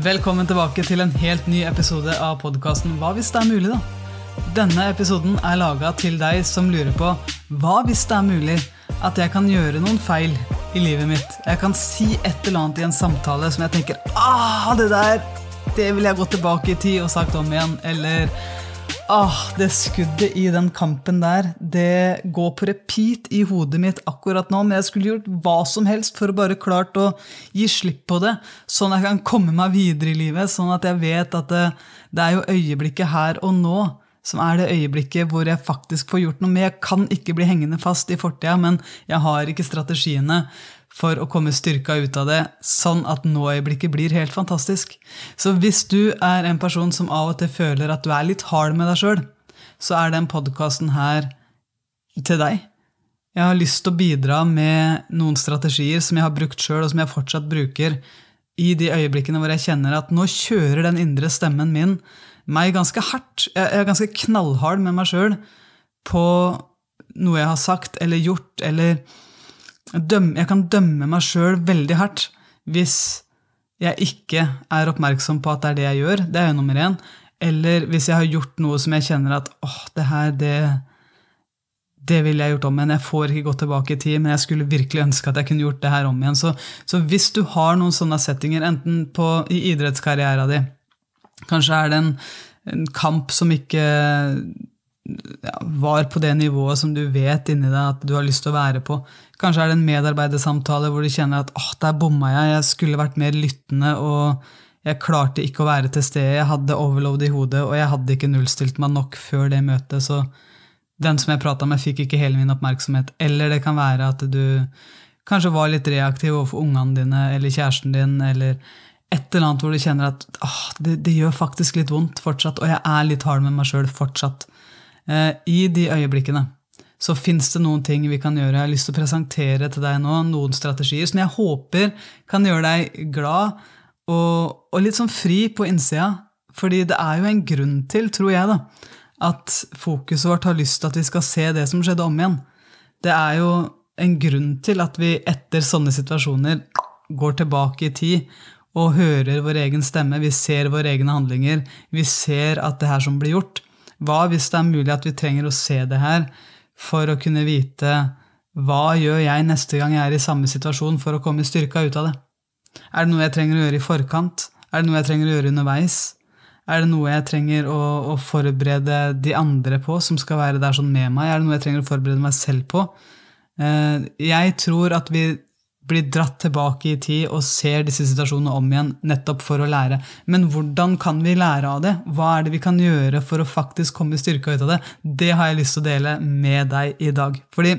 Velkommen tilbake til en helt ny episode av podkasten Hva hvis det er mulig, da? Denne episoden er laga til deg som lurer på hva hvis det er mulig at jeg kan gjøre noen feil i livet mitt? Jeg kan si et eller annet i en samtale som jeg tenker ah, det der, det vil jeg gå tilbake i tid og sagt om igjen. Eller ah, det skuddet i den kampen der, det går på repeat i hodet mitt akkurat nå. Men jeg skulle gjort hva som helst for å bare klart å gi slipp på det, sånn at jeg kan komme meg videre i livet. Sånn at jeg vet at det, det er jo øyeblikket her og nå som er det øyeblikket hvor jeg faktisk får gjort noe. med. jeg kan ikke bli hengende fast i fortida, men jeg har ikke strategiene for å komme styrka ut av det, sånn at nå-øyeblikket blir helt fantastisk. Så hvis du er en person som av og til føler at du er litt hard med deg sjøl, så er den podkasten her til deg. Jeg har lyst til å bidra med noen strategier som jeg har brukt sjøl, og som jeg fortsatt bruker, i de øyeblikkene hvor jeg kjenner at nå kjører den indre stemmen min meg ganske hardt. Jeg er ganske knallhard med meg sjøl på noe jeg har sagt eller gjort, eller dømme, Jeg kan dømme meg sjøl veldig hardt hvis jeg ikke er oppmerksom på at det er det jeg gjør. Det er jo nummer én. Eller hvis jeg har gjort noe som jeg kjenner at åh, det her, det, det ville jeg gjort om igjen. Jeg får ikke gått tilbake i tid, men jeg skulle virkelig ønske at jeg kunne gjort det her om igjen. Så, så hvis du har noen sånne settinger, enten på, i idrettskarrieren din, Kanskje er det en, en kamp som ikke ja, var på det nivået som du vet inni deg at du har lyst til å være på. Kanskje er det en medarbeidersamtale hvor du kjenner at åh, der bomma jeg, jeg skulle vært mer lyttende, og jeg klarte ikke å være til stede. Jeg hadde overload i hodet, og jeg hadde ikke nullstilt meg nok før det møtet. Så den som jeg prata med, fikk ikke hele min oppmerksomhet. Eller det kan være at du kanskje var litt reaktiv overfor ungene dine eller kjæresten din, eller et eller annet hvor du kjenner at åh, det, det, gjør faktisk litt vondt fortsatt, og jeg er litt hard med meg sjøl fortsatt. Eh, I de øyeblikkene så fins det noen ting vi kan gjøre. Jeg har lyst til å presentere til deg nå noen strategier som jeg håper kan gjøre deg glad og, og litt sånn fri på innsida. Fordi det er jo en grunn til, tror jeg, da, at fokuset vårt har lyst til at vi skal se det som skjedde om igjen. Det er jo en grunn til at vi etter sånne situasjoner går tilbake i tid og hører vår egen stemme, vi ser våre egne handlinger, vi ser at det her som blir gjort. Hva hvis det er mulig at vi trenger å se det her for å kunne vite hva gjør jeg neste gang jeg er i samme situasjon for å komme styrka ut av det? Er det noe jeg trenger å gjøre i forkant? Er det noe jeg trenger å gjøre underveis? Er det noe jeg trenger å, å forberede de andre på, som skal være der sånn med meg? Er det noe jeg trenger å forberede meg selv på? Eh, jeg tror at vi blir dratt tilbake i tid og ser disse situasjonene om igjen nettopp for å lære. Men hvordan kan vi lære av det? Hva er det vi kan gjøre for å faktisk komme styrka ut av det? Det har jeg lyst til å dele med deg i dag. Fordi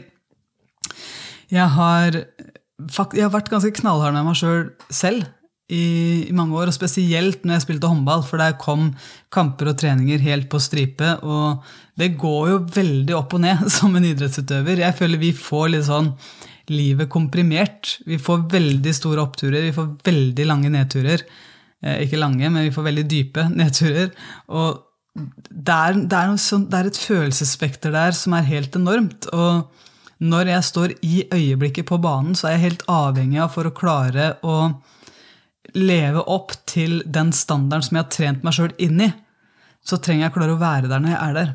jeg har, jeg har vært ganske knallhard med meg sjøl selv, selv i, i, mange år, og spesielt når jeg spilte håndball, for der kom kamper og treninger helt på stripe. Og det går jo veldig opp og ned som en idrettsutøver. Jeg føler vi får litt sånn livet komprimert. Vi får veldig store oppturer, vi får veldig lange nedturer. Eh, ikke lange, men vi får veldig dype nedturer. Og det er, det er, sånt, det er et følelsesspekter der som er helt enormt. Og når jeg står i øyeblikket på banen, så er jeg helt avhengig av for å klare å leve opp til den standarden som jeg har trent meg sjøl inn i, så trenger jeg å klare å være der når jeg er der.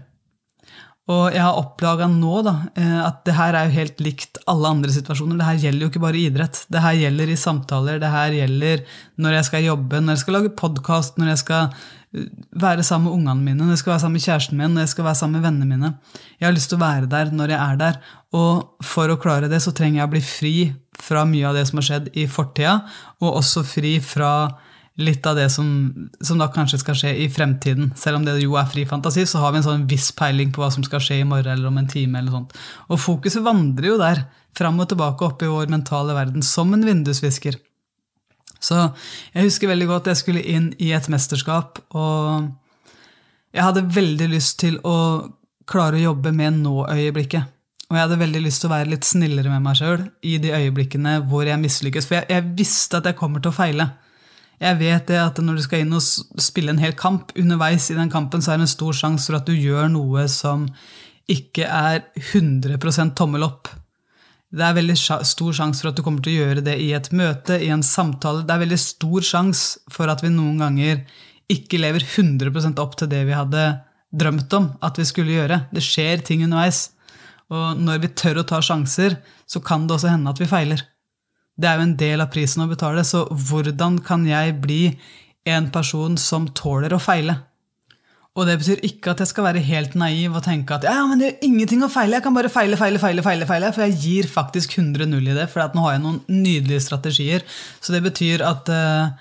Og jeg har oppdaga nå da, eh, at det her er jo helt likt alle andre situasjoner. Det her gjelder jo ikke bare idrett. Det her gjelder i samtaler, det her gjelder når jeg skal jobbe, når jeg skal lage podkast, når jeg skal eh, være sammen med ungene mine, når jeg skal være sammen med kjæresten min, når jeg skal være sammen med vennene mine. Jeg har lyst til å være der når jeg er der. Og for å klare det så trenger jeg å bli fri fra mye av det som har skjedd i fortida, og også fri fra litt av det som, som, da kanskje skal skje i fremtiden. Selv om det jo er fri fantasi, så har vi en sånn viss peiling på hva som skal skje i morgen eller om en time. eller sånt. Og fokuset vandrer jo der, fram og tilbake opp i vår mentale verden, som en vindusvisker. Så jeg husker veldig godt jeg skulle inn i et mesterskap, og jeg hadde veldig lyst til å klare å jobbe med nå-øyeblikket. Og jeg hadde veldig lyst til å være litt snillere med meg sjøl i de øyeblikkene hvor jeg mislykkes. For jeg, jeg visste at jeg kommer til å feile. Jeg vet det at når du skal inn og spille en hel kamp, underveis i den kampen så er det en stor sjanse for at du gjør noe som ikke er 100% tommel opp. Det er veldig stor sjanse for at du kommer til å gjøre det i et møte, i en samtale. Det er veldig stor sjanse for at vi noen ganger ikke lever 100% opp til det vi hadde drømt om at vi skulle gjøre. Det skjer ting underveis. Og når vi tør å ta sjanser, så kan det også hende at vi feiler. Det er jo en del av prisen å betale, så hvordan kan jeg bli en person som tåler å feile? Og det betyr ikke at jeg skal være helt naiv og tenke at ja, men det er ingenting å feile, jeg kan bare feile, feile, feile, feile, feile for jeg gir faktisk 100 null i det, for nå har jeg noen nydelige strategier. Så det betyr at uh,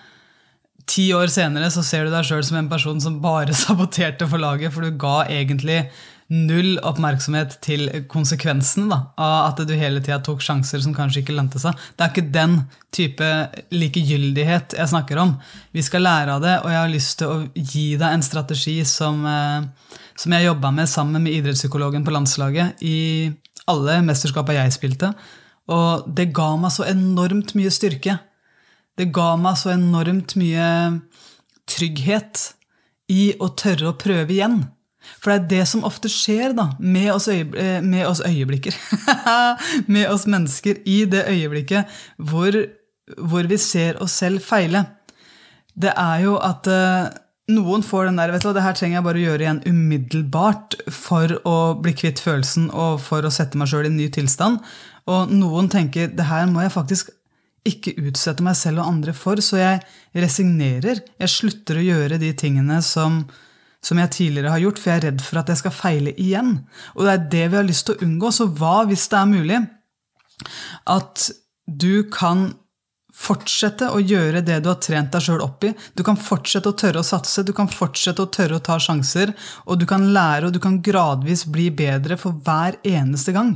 ti år senere så ser du deg sjøl som en person som bare saboterte for laget, for du ga egentlig null oppmerksomhet til konsekvensen da, av at du hele tida tok sjanser som kanskje ikke lønte seg. Det er ikke den type likegyldighet jeg snakker om. Vi skal lære av det, og jeg har lyst til å gi deg en strategi som, eh, som jeg jobba med sammen med idrettspsykologen på landslaget i alle mesterskapa jeg spilte. Og det ga meg så enormt mye styrke. Det ga meg så enormt mye trygghet i å tørre å prøve igjen. For det er det som ofte skjer da, med oss, øyebl eh, oss øyeblikker. med oss mennesker i det øyeblikket hvor, hvor, vi ser oss selv feile. Det er jo at uh, noen får den der vet du, det her trenger jeg bare å gjøre igjen umiddelbart for å bli kvitt følelsen og for å sette meg sjøl i en ny tilstand. Og noen tenker det her må jeg faktisk ikke utsette meg selv og andre for, så jeg resignerer. Jeg slutter å gjøre de tingene som, som jeg tidligere har gjort, for jeg er redd for at jeg skal feile igjen. Og det er det vi har lyst til å unngå. Så hva hvis det er mulig at du kan fortsette å gjøre det du har trent deg sjøl opp i. Du kan fortsette å tørre å satse, du kan fortsette å tørre å ta sjanser, og du kan lære og du kan gradvis bli bedre for hver eneste gang.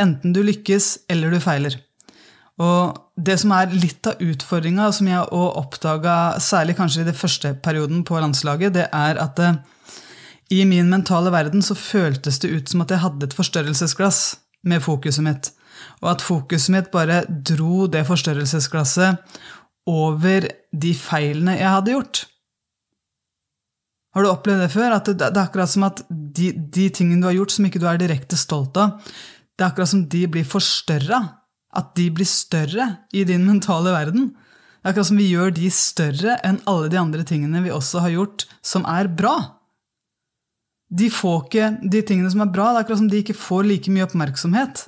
Enten du lykkes eller du feiler. Og det som er litt av utfordringa, som jeg òg oppdaga særlig kanskje i den første perioden på landslaget, det er at det, eh, i min mentale verden så føltes det ut som at jeg hadde et forstørrelsesglass med fokuset mitt. Og at fokuset mitt bare dro det forstørrelsesglasset over de feilene jeg hadde gjort. Har du opplevd det før? At det, det er akkurat som at de, de tingene du har gjort som ikke du er direkte stolt av, det er akkurat som de blir forstørra at de blir større i din mentale verden. Er akkurat som vi gjør de større enn alle de andre tingene vi også har gjort, som er bra. De får ikke de tingene som er bra, det er akkurat som de ikke får like mye oppmerksomhet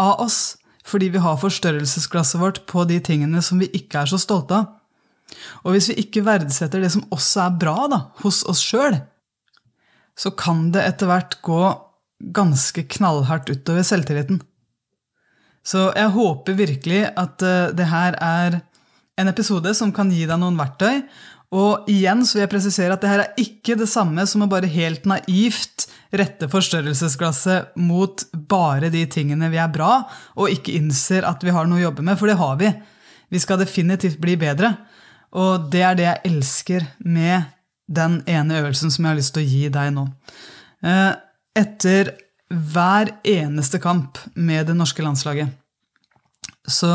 av oss, fordi vi har forstørrelsesglasset vårt på de tingene som vi ikke er så stolte av. Og hvis vi ikke verdsetter det som også er bra da, hos oss sjøl, så kan det etter hvert gå ganske knallhardt utover selvtilliten. Så jeg håper virkelig at uh, det her er en episode som kan gi deg noen verktøy. Og igjen så vil jeg presisere at det her er ikke det samme som å bare helt naivt rette forstørrelsesglasset mot bare de tingene vi er bra, og ikke innser at vi har noe å jobbe med, for det har vi. Vi skal definitivt bli bedre. Og det er det jeg elsker med den ene øvelsen som jeg har lyst til å gi deg nå. Eh, etter hver eneste kamp med det norske landslaget så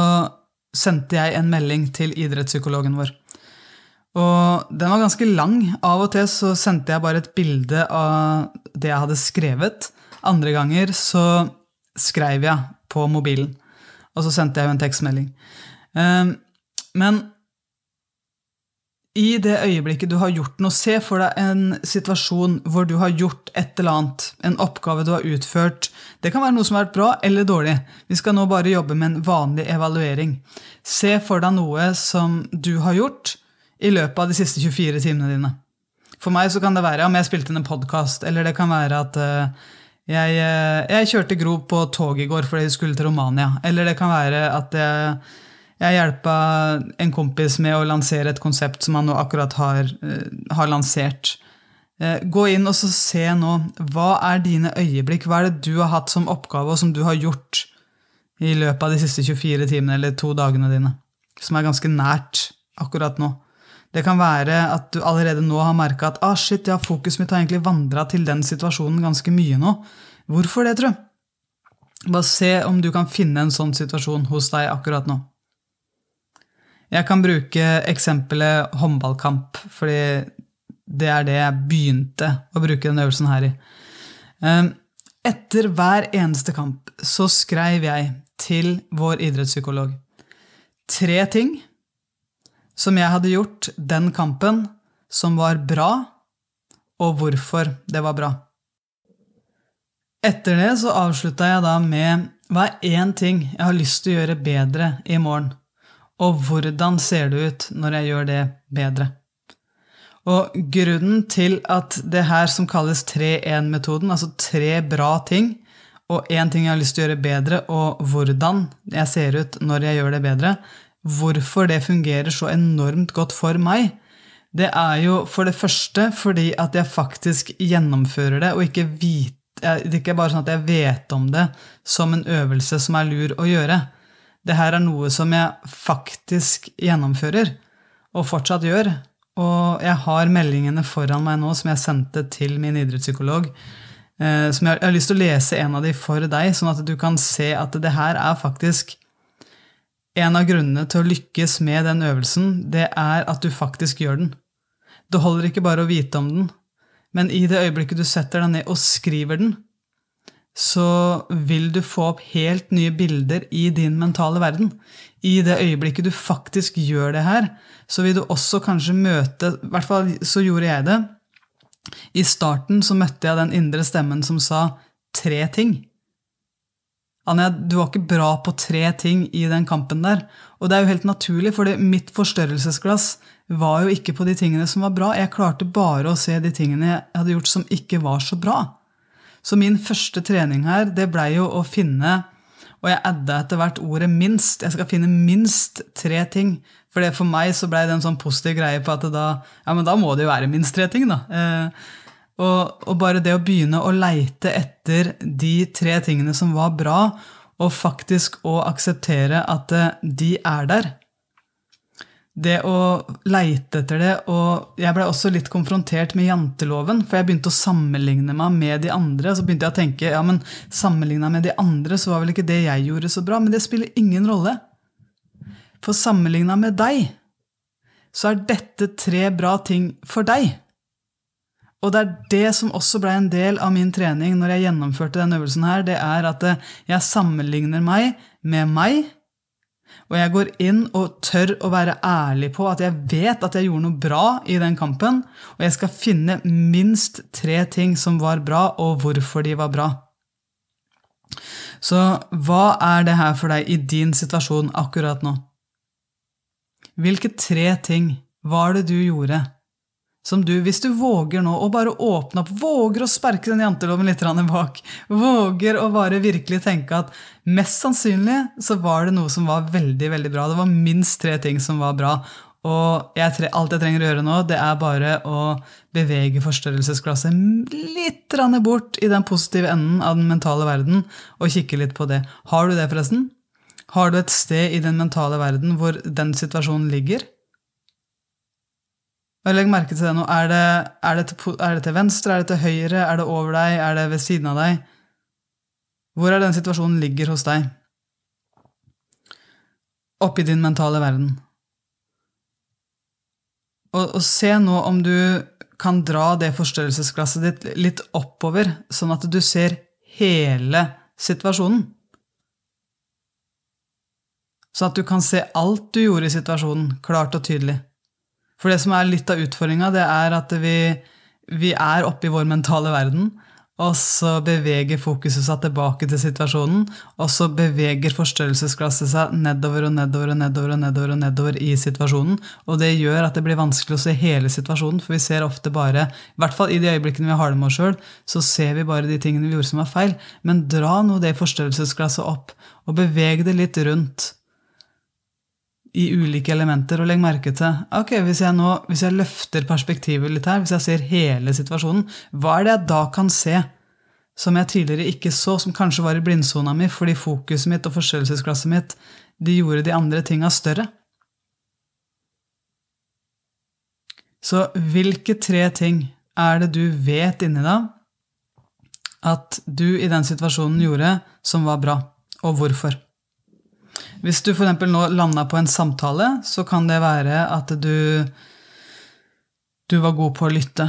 sendte jeg en melding til idrettspsykologen vår. Og den var ganske lang. Av og til så sendte jeg bare et bilde av det jeg hadde skrevet. Andre ganger så skrev jeg på mobilen, og så sendte jeg jo en tekstmelding. Ehm, men i det øyeblikket du har gjort noe, se for deg en situasjon hvor du har gjort et eller annet, en oppgave du har utført. Det kan være noe som har vært bra eller dårlig. Vi skal nå bare jobbe med en vanlig evaluering. Se for deg noe som du har gjort i løpet av de siste 24 timene dine. For meg så kan det være om jeg spilte inn en podkast, eller det kan være at uh, jeg, uh, jeg, kjørte Gro på tog i går fordi jeg skulle til Romania. Eller det kan være at jeg jeg hjelpa en kompis med å lansere et konsept som han nå akkurat har, uh, har lansert. Uh, gå inn og se nå hva er dine øyeblikk, hva er det du har hatt som oppgave, og som du har gjort i løpet av de siste 24 timene eller to dagene dine, som er ganske nært akkurat nå. Det kan være at du allerede nå har merka at ah, shit, ja, fokuset mitt har egentlig vandra til den situasjonen ganske mye nå. Hvorfor det, tro? Bare se om du kan finne en sånn situasjon hos deg akkurat nå. Jeg kan bruke eksempelet håndballkamp, fordi det er det jeg begynte å bruke denne øvelsen her i. Ehm, Etter hver eneste kamp så skrev jeg til vår idrettspsykolog tre ting som jeg hadde gjort den kampen som var bra, og hvorfor det var bra. Etter det så avslutta jeg da med hva er én ting jeg har lyst til å gjøre bedre i morgen, og hvordan ser det ut når jeg gjør det bedre? Og grunnen til at det her som kalles 3-1-metoden, altså tre bra ting, og én ting jeg har lyst til å gjøre bedre, og hvordan jeg ser ut når jeg gjør det bedre, hvorfor det fungerer så enormt godt for meg, det er jo for det første fordi at jeg faktisk gjennomfører det, og ikke vite det er ikke bare sånn at jeg vet om det som en øvelse som er lur å gjøre. Det her er noe som jeg faktisk gjennomfører, og fortsatt gjør. Og jeg har meldingene foran meg nå som jeg sendte til min idrettspsykolog. Eh, som jeg, jeg, har lyst til å lese en av de for deg, sånn at du kan se at det her er faktisk En av grunnene til å lykkes med den øvelsen, det er at du faktisk gjør den. Det holder ikke bare å vite om den, men i det øyeblikket du setter deg ned og skriver den, så vil du få opp helt nye bilder i din mentale verden. I det øyeblikket du faktisk gjør det her, så vil du også kanskje møte I hvert fall så gjorde jeg det. I starten så møtte jeg den indre stemmen som sa tre ting. Anja, du var ikke bra på tre ting i den kampen der. Og det er jo helt naturlig, for mitt forstørrelsesglass var jo ikke på de tingene som var bra. Jeg klarte bare å se de tingene jeg hadde gjort som ikke var så bra. Så min første trening her, det blei jo å finne Og jeg adda etter hvert ordet 'minst'. Jeg skal finne minst tre ting. For det for meg så blei det en sånn positiv greie på at da, ja, men da må det jo være minst tre ting, da. Eh, og, og, bare det å begynne å leite etter de tre tingene som var bra, og faktisk å akseptere at eh, de er der, det å leite etter det Og jeg blei også litt konfrontert med janteloven, for jeg begynte å sammenligne meg med de andre. Og så begynte jeg å tenke ja, men sammenligna med de andre, så var vel ikke det jeg gjorde, så bra. Men det spiller ingen rolle. For sammenligna med deg, så er dette tre bra ting for deg. Og det er det som også blei en del av min trening når jeg gjennomførte denne øvelsen her, det er at jeg sammenligner meg med meg og jeg går inn og tør å være ærlig på at jeg vet at jeg gjorde noe bra i den kampen, og jeg skal finne minst tre ting som var bra, og hvorfor de var bra. Så hva er det her for deg i din situasjon akkurat nå? Hvilke tre ting var det du gjorde som du, hvis du våger nå å bare åpne opp, våger å sperke den janteloven litt bak, våger å bare virkelig tenke at mest sannsynlig så var det noe som var veldig, veldig bra. Det var minst tre ting som var bra. Og jeg, alt jeg trenger å gjøre nå, det er bare å bevege forstørrelsesglasset litt bort i den positive enden av den mentale verden og kikke litt på det. Har du det, forresten? Har du et sted i den mentale verden hvor den situasjonen ligger? Og Legg merke til det nå. Er det, er, det til, er det, til, venstre, er det til høyre, er det over deg, er det ved siden av deg? Hvor er den situasjonen ligger hos deg? Oppi din mentale verden. Og, og, se nå om du kan dra det forstørrelsesglasset ditt litt oppover, sånn at du ser hele situasjonen. Sånn at du kan se alt du gjorde i situasjonen, klart og tydelig. For det som er litt av utfordringa, det er at vi, vi er oppe i vår mentale verden. Og så beveger fokuset seg tilbake til situasjonen, og så beveger forstørrelsesglasset seg nedover og nedover og nedover og nedover og nedover i situasjonen. Og det gjør at det blir vanskelig å se hele situasjonen, for vi ser ofte bare I hvert fall i de øyeblikkene vi har det med oss sjøl, så ser vi bare de tingene vi gjorde som var feil. Men dra nå det forstørrelsesglasset opp, og beveg det litt rundt i ulike elementer. Og legg merke til ok, hvis jeg nå, hvis jeg løfter perspektivet litt her, hvis jeg ser hele situasjonen, hva er det jeg da kan se som jeg tidligere ikke så, som kanskje var i blindsona mi fordi fokuset mitt og forstørrelsesglasset mitt de gjorde de andre tinga større? Så hvilke tre ting er det du vet inni deg at du i den situasjonen gjorde som var bra, og hvorfor? Hvis du f.eks. nå landa på en samtale, så kan det være at du du var god på å lytte.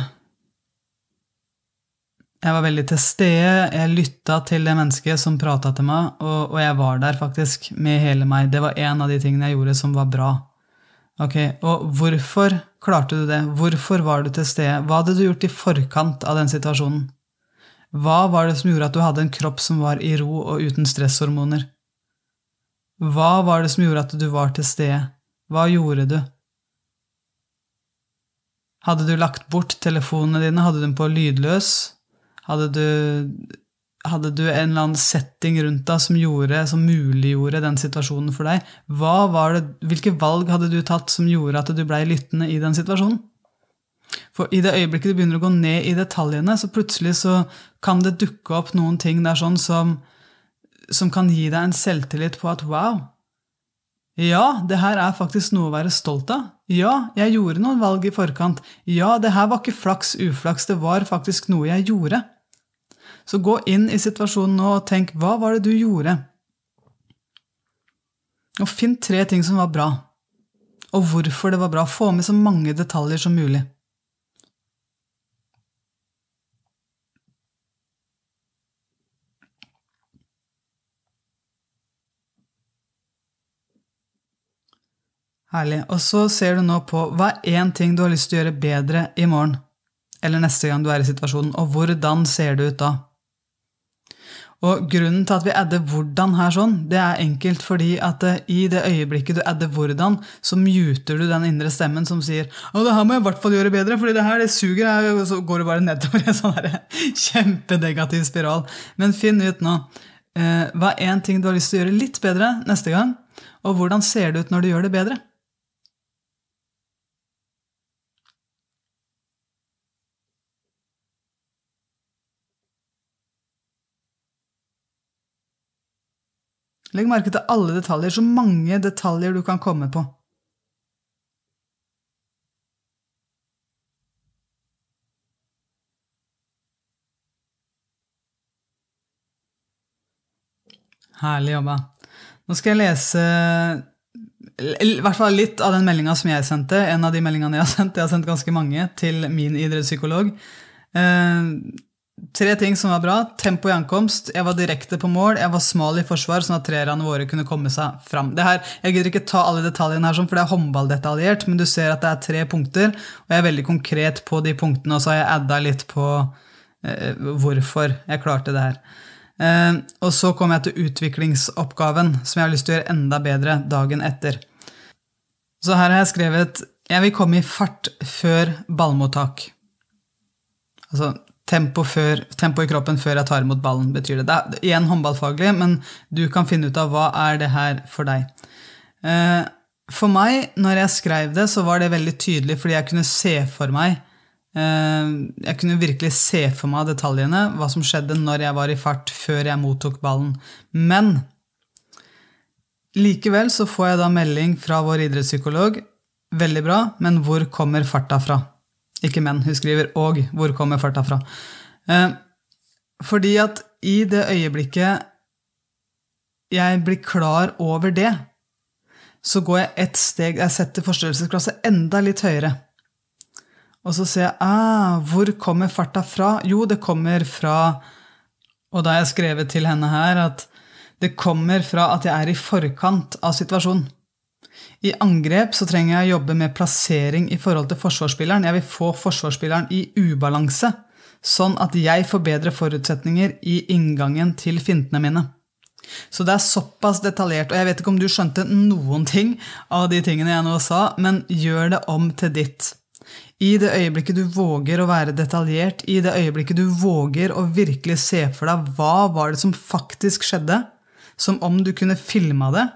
Jeg var veldig til stede, jeg lytta til det mennesket som prata til meg, og, og, jeg var der faktisk med hele meg. Det var en av de tingene jeg gjorde som var bra. Ok, Og hvorfor klarte du det? Hvorfor var du til stede? Hva hadde du gjort i forkant av den situasjonen? Hva var det som gjorde at du hadde en kropp som var i ro og uten stresshormoner? Hva var det som gjorde at du var til stede? Hva gjorde du? Hadde du lagt bort telefonene dine? Hadde du dem på lydløs? Hadde du, hadde du en eller annen setting rundt deg som, gjorde, som muliggjorde den situasjonen for deg? Det, hvilke valg hadde du tatt som gjorde at du blei lyttende i den situasjonen? For i det øyeblikket du begynner å gå ned i detaljene, så plutselig så kan det dukke opp noen ting der sånn som, som kan gi deg en selvtillit på at wow, ja, det her er faktisk noe å være stolt av. Ja, jeg gjorde noen valg i forkant. Ja, det her var ikke flaks uflaks, det var faktisk noe jeg gjorde. Så gå inn i situasjonen nå og tenk hva var det du gjorde? Og finn tre ting som var bra, og hvorfor det var bra. Få med så mange detaljer som mulig. Herlig. Og så ser du nå på hva er én ting du har lyst til å gjøre bedre i morgen eller neste gang du er i situasjonen, og hvordan ser det ut da? Og Grunnen til at vi adder 'hvordan' her, sånn, det er enkelt fordi at eh, i det øyeblikket du adder 'hvordan', så muter du den indre stemmen som sier 'Å, det her må jeg i hvert fall gjøre bedre, fordi det her det suger', og så går det bare nedover i en sånn kjempenegativ spiral. Men finn ut nå eh, hva er én ting du har lyst til å gjøre litt bedre neste gang, og hvordan ser det ut når du gjør det bedre? Legg merke til alle detaljer, så mange detaljer du kan komme på. Herlig jobba. Nå skal jeg lese i hvert fall litt av den meldinga som jeg sendte. En av de meldingene jeg har sendt. Jeg har sendt ganske mange til min idrettspsykolog. Tre ting som var bra. Tempo i ankomst. Jeg var direkte på mål. Jeg var smal i forsvar, sånn at treerne våre kunne komme seg fram. Det her, jeg gidder ikke ta alle detaljene, her, sånn, for det er håndballdetaljert, men du ser at det er tre punkter, og jeg er veldig konkret på de punktene, og så har jeg adda litt på eh, hvorfor jeg klarte det her. Eh, og så kommer jeg til utviklingsoppgaven, som jeg har lyst til å gjøre enda bedre dagen etter. Så her har jeg skrevet 'Jeg vil komme i fart før ballmottak'. Altså tempo, før, tempo, i kroppen før jeg tar imot ballen, betyr det. Det er igjen håndballfaglig, men du kan finne ut av hva er det her for deg. Eh, for meg, når jeg skrev det, så var det veldig tydelig fordi jeg kunne se for meg eh, Jeg kunne virkelig se for meg detaljene, hva som skjedde når jeg var i fart før jeg mottok ballen. Men likevel så får jeg da melding fra vår idrettspsykolog. Veldig bra, men hvor kommer farta fra? Ikke men. Hun skriver 'og'. Hvor kommer farta fra? Eh, fordi at i det øyeblikket jeg blir klar over det, så går jeg ett steg Jeg setter forstørrelsesglasset enda litt høyere. Og så ser jeg ah, hvor kommer farta fra? Jo, det kommer fra Og da har jeg skrevet til henne her at det kommer fra at jeg er i forkant av situasjonen. I angrep så trenger jeg å jobbe med plassering i forhold til forsvarsspilleren. Jeg vil få forsvarsspilleren i ubalanse, sånn at jeg får bedre forutsetninger i inngangen til fintene mine. Så det er såpass detaljert, og jeg vet ikke om du skjønte noen ting av de tingene jeg nå sa, men gjør det om til ditt. I det øyeblikket du våger å være detaljert, i det øyeblikket du våger å virkelig se for deg hva var det som faktisk skjedde, som om du kunne filma det,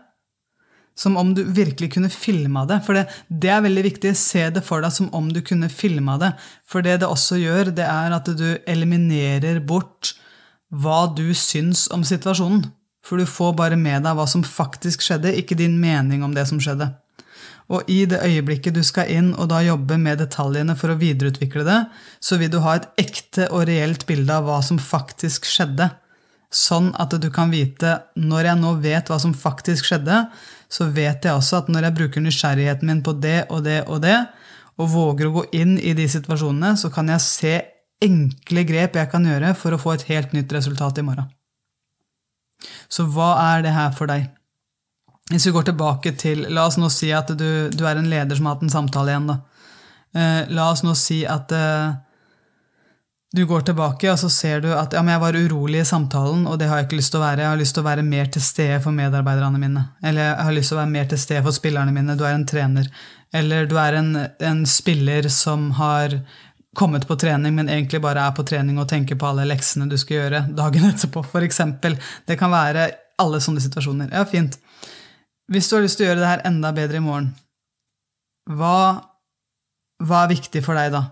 som om du virkelig kunne filma det. For det, det, er veldig viktig. Se det for deg som om du kunne filma det. For det det også gjør, det er at du eliminerer bort hva du syns om situasjonen. For du får bare med deg hva som faktisk skjedde, ikke din mening om det som skjedde. Og i det øyeblikket du skal inn og da jobbe med detaljene for å videreutvikle det, så vil du ha et ekte og reelt bilde av hva som faktisk skjedde. Sånn at du kan vite, når jeg nå vet hva som faktisk skjedde, så vet jeg også at når jeg bruker nysgjerrigheten min på det og det og det, og våger å gå inn i de situasjonene, så kan jeg se enkle grep jeg kan gjøre for å få et helt nytt resultat i morgen. Så hva er det her for deg? Hvis vi går tilbake til La oss nå si at du, du er en leder som har hatt en samtale igjen. da. Eh, la oss nå si at eh, du går tilbake og så ser du at ja, jeg var urolig i samtalen, og det har jeg ikke lyst til å være. Jeg har lyst til å være mer til stede for medarbeiderne mine. Eller jeg har lyst til å være mer til stede for spillerne mine. Du er en trener. Eller du er en, en spiller som har kommet på trening, men egentlig bare er på trening og tenker på alle leksene du skal gjøre dagen etterpå, f.eks. Det kan være alle sånne situasjoner. Ja, fint. Hvis du har lyst til å gjøre det her enda bedre i morgen, hva, hva er viktig for deg da?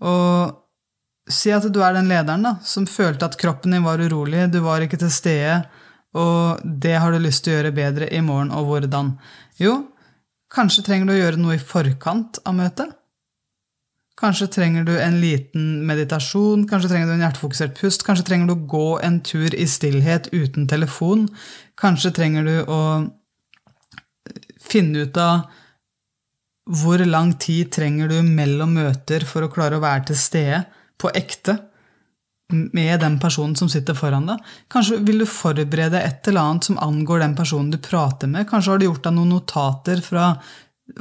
Og si at du er den lederen da, som følte at kroppen din var urolig, du var ikke til stede, og det har du lyst til å gjøre bedre i morgen, og hvordan? Jo, kanskje trenger du å gjøre noe i forkant av møtet? Kanskje trenger du en liten meditasjon, kanskje trenger du en hjertefokusert pust, kanskje trenger du å gå en tur i stillhet uten telefon, kanskje trenger du å finne ut av hvor lang tid trenger du mellom møter for å klare å være til stede på ekte med den personen som sitter foran deg? Kanskje vil du forberede et eller annet som angår den personen du prater med? Kanskje har du gjort deg noen notater fra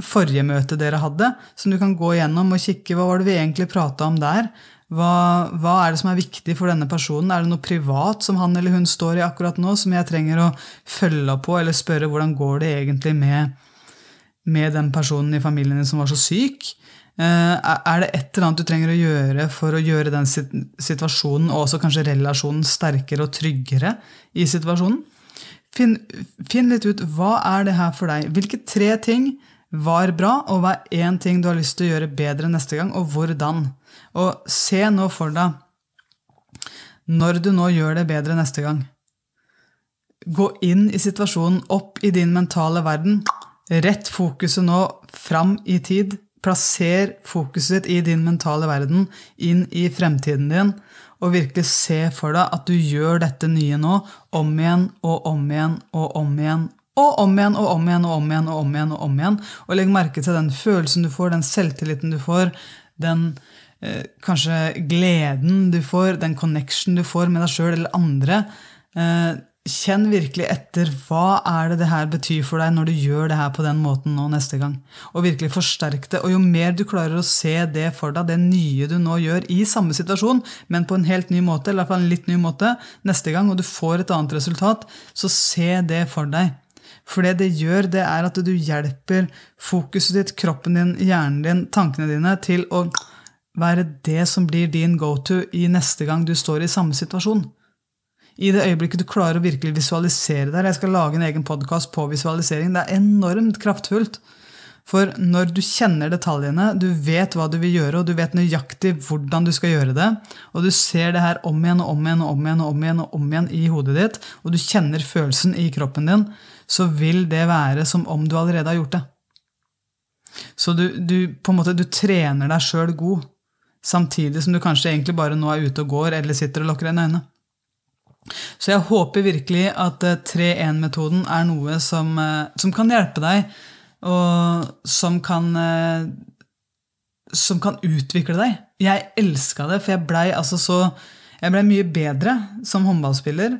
forrige møte dere hadde, som du kan gå gjennom og kikke hva var det vi egentlig prata om der. Hva, hva, er det som er viktig for denne personen? Er det noe privat som han eller hun står i akkurat nå, som jeg trenger å følge opp på, eller spørre hvordan går det egentlig med, med den personen i familien din som var så syk? Eh, er det et eller annet du trenger å gjøre for å gjøre den situasjonen og også kanskje relasjonen sterkere og tryggere i situasjonen? Finn, finn litt ut hva er det her for deg. Hvilke tre ting var bra, og hva er én ting du har lyst til å gjøre bedre neste gang, og hvordan. Og se nå for deg når du nå gjør det bedre neste gang. Gå inn i situasjonen, opp i din mentale verden. Rett fokuset nå fram i tid. Plasser fokuset ditt i din mentale verden inn i fremtiden din, og virkelig se for deg at du gjør dette nye nå om igjen og om igjen og om igjen og om igjen og om igjen og om igjen og om igjen. Og om igjen. Og legg merke til den følelsen du får, den selvtilliten du får, den eh, kanskje gleden du får, den connection du får med deg sjøl eller andre. Eh, kjenn virkelig etter hva er det det her betyr for deg når du gjør det her på den måten nå neste gang. Og virkelig forsterk det. Og jo mer du klarer å se det for deg, det nye du nå gjør i samme situasjon, men på en helt ny måte, eller i hvert fall en litt ny måte, neste gang, og du får et annet resultat, så se det for deg. For det det gjør, det er at du hjelper fokuset ditt, kroppen din, hjernen din, tankene dine til å være det som blir din go-to i neste gang du står i samme situasjon. I det øyeblikket du klarer å virkelig visualisere deg Jeg skal lage en egen podkast på visualisering. Det er enormt kraftfullt. For når du kjenner detaljene, du vet hva du vil gjøre, og du vet nøyaktig hvordan du skal gjøre det, og du ser det her om igjen og om igjen og om igjen og om igjen, og om igjen i hodet ditt, og du kjenner følelsen i kroppen din, så vil det være som om du allerede har gjort det. Så du, du på en måte, du trener deg sjøl god, samtidig som du kanskje egentlig bare nå er ute og går eller sitter og lukker øynene. Så jeg håper virkelig at 3-1-metoden eh, er noe som, eh, som, kan hjelpe deg, og som kan, eh, som kan utvikle deg. Jeg elska det, for jeg blei altså så Jeg blei mye bedre som håndballspiller.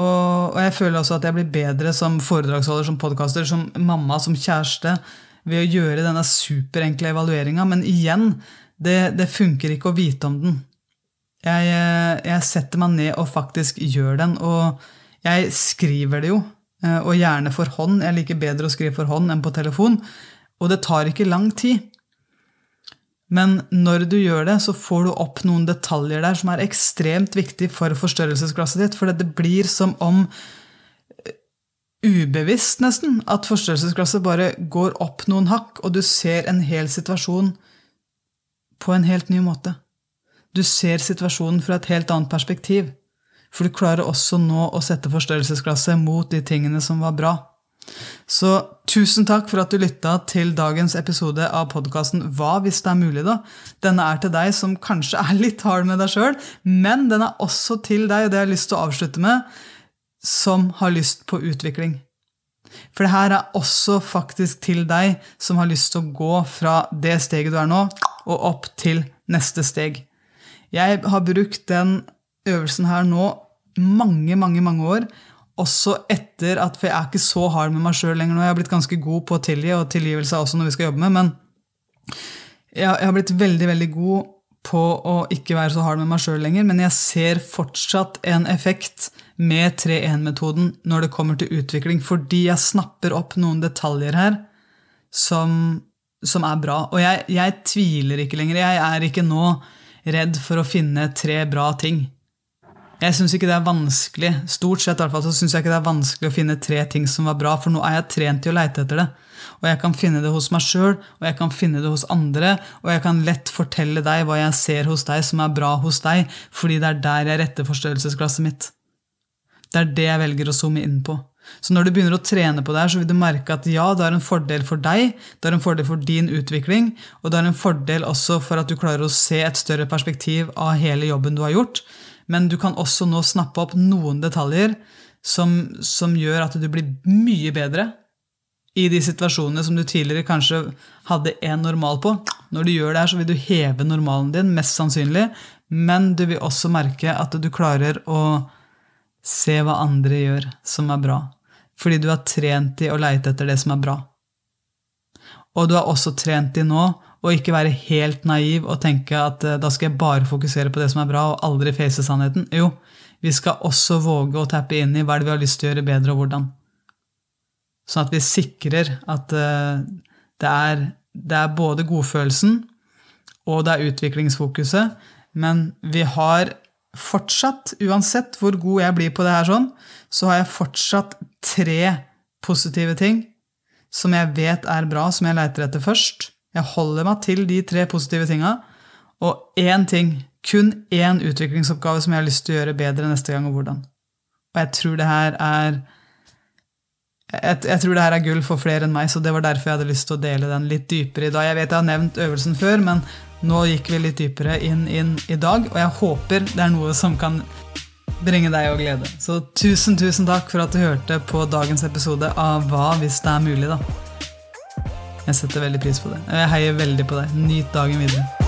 Og, og, jeg føler også at jeg blir bedre som foredragsholder, som podkaster, som mamma, som kjæreste, ved å gjøre denne superenkle evalueringa. Men igjen, det, det, funker ikke å vite om den. Jeg, jeg, setter meg ned og faktisk gjør den. Og jeg skriver det jo, eh, og gjerne for hånd. Jeg liker bedre å skrive for hånd enn på telefon. Og det tar ikke lang tid. Men når du gjør det, så får du opp noen detaljer der som er ekstremt viktig for forstørrelsesglasset ditt. For det blir som om eh, ubevisst, nesten, at forstørrelsesglasset bare går opp noen hakk, og du ser en hel situasjon på en helt ny måte. Du ser situasjonen fra et helt annet perspektiv. For du klarer også nå å sette forstørrelsesglasset mot de tingene som var bra. Så tusen takk for at du lytta til dagens episode av podkasten Hva hvis det er mulig, da? Denne er til deg som kanskje er litt hard med deg sjøl, men den er også til deg, og det jeg har lyst til å avslutte med, som har lyst på utvikling. For det her er også faktisk til deg som har lyst til å gå fra det steget du er nå, og opp til neste steg. Jeg har brukt den øvelsen her nå mange, mange, mange år. Også etter at For jeg er ikke så hard med meg sjøl lenger nå. Jeg har blitt ganske god på å tilgi, og tilgivelse også noe vi skal jobbe med. Men jeg, har blitt veldig, veldig god på å ikke være så hard med meg sjøl lenger. Men jeg ser fortsatt en effekt med 3-1-metoden når det kommer til utvikling, fordi jeg snapper opp noen detaljer her som, som er bra. Og jeg, jeg tviler ikke lenger. Jeg er ikke nå redd for å finne tre bra ting. Jeg syns ikke det er vanskelig stort sett i hvert fall, så synes jeg ikke det er vanskelig å finne tre ting som var bra, for nå er jeg trent til å leite etter det. Og jeg kan finne det hos meg sjøl, og jeg kan finne det hos andre, og jeg kan lett fortelle deg hva jeg ser hos deg som er bra hos deg, fordi det er der jeg retter forstørrelsesglasset mitt. Det er det jeg velger å zoome inn på. Så når du begynner å trene på det her, så vil du merke at ja, det er en fordel for deg, det er en fordel for din utvikling, og det er en fordel også for at du klarer å se et større perspektiv av hele jobben du har gjort. Men du kan også nå snappe opp noen detaljer som, som gjør at du blir mye bedre i de situasjonene som du tidligere kanskje hadde én normal på. Når du gjør det her, så vil du heve normalen din, mest sannsynlig, men du vil også merke at du klarer å Se hva andre gjør som er bra, fordi du har trent i å leite etter det som er bra. Og du har også trent i nå å ikke være helt naiv og tenke at eh, da skal jeg bare fokusere på det som er bra, og aldri face sannheten. Jo, vi skal også våge å tappe inn i hva det vi har lyst til å gjøre bedre, og hvordan. Sånn at vi sikrer at eh, det er, det er både godfølelsen og det er utviklingsfokuset, men vi har fortsatt, uansett hvor god jeg blir på det her sånn, så har jeg fortsatt tre positive ting som jeg vet er bra, som jeg leiter etter først. Jeg holder meg til de tre positive tinga. Og én ting, kun én utviklingsoppgave som jeg har lyst til å gjøre bedre neste gang, og hvordan. Og jeg tror det her er jeg, jeg, tror det her er gull for flere enn meg, så det var derfor jeg hadde lyst til å dele den litt dypere i dag. Jeg vet jeg har nevnt øvelsen før, men nå gikk vi litt dypere inn, inn i dag, og jeg håper det er noe som kan bringe deg og glede. Så tusen, tusen takk for at du hørte på dagens episode av Hva hvis det er mulig, da. Jeg setter veldig pris på det. Jeg heier veldig på deg. Nyt dagen videre.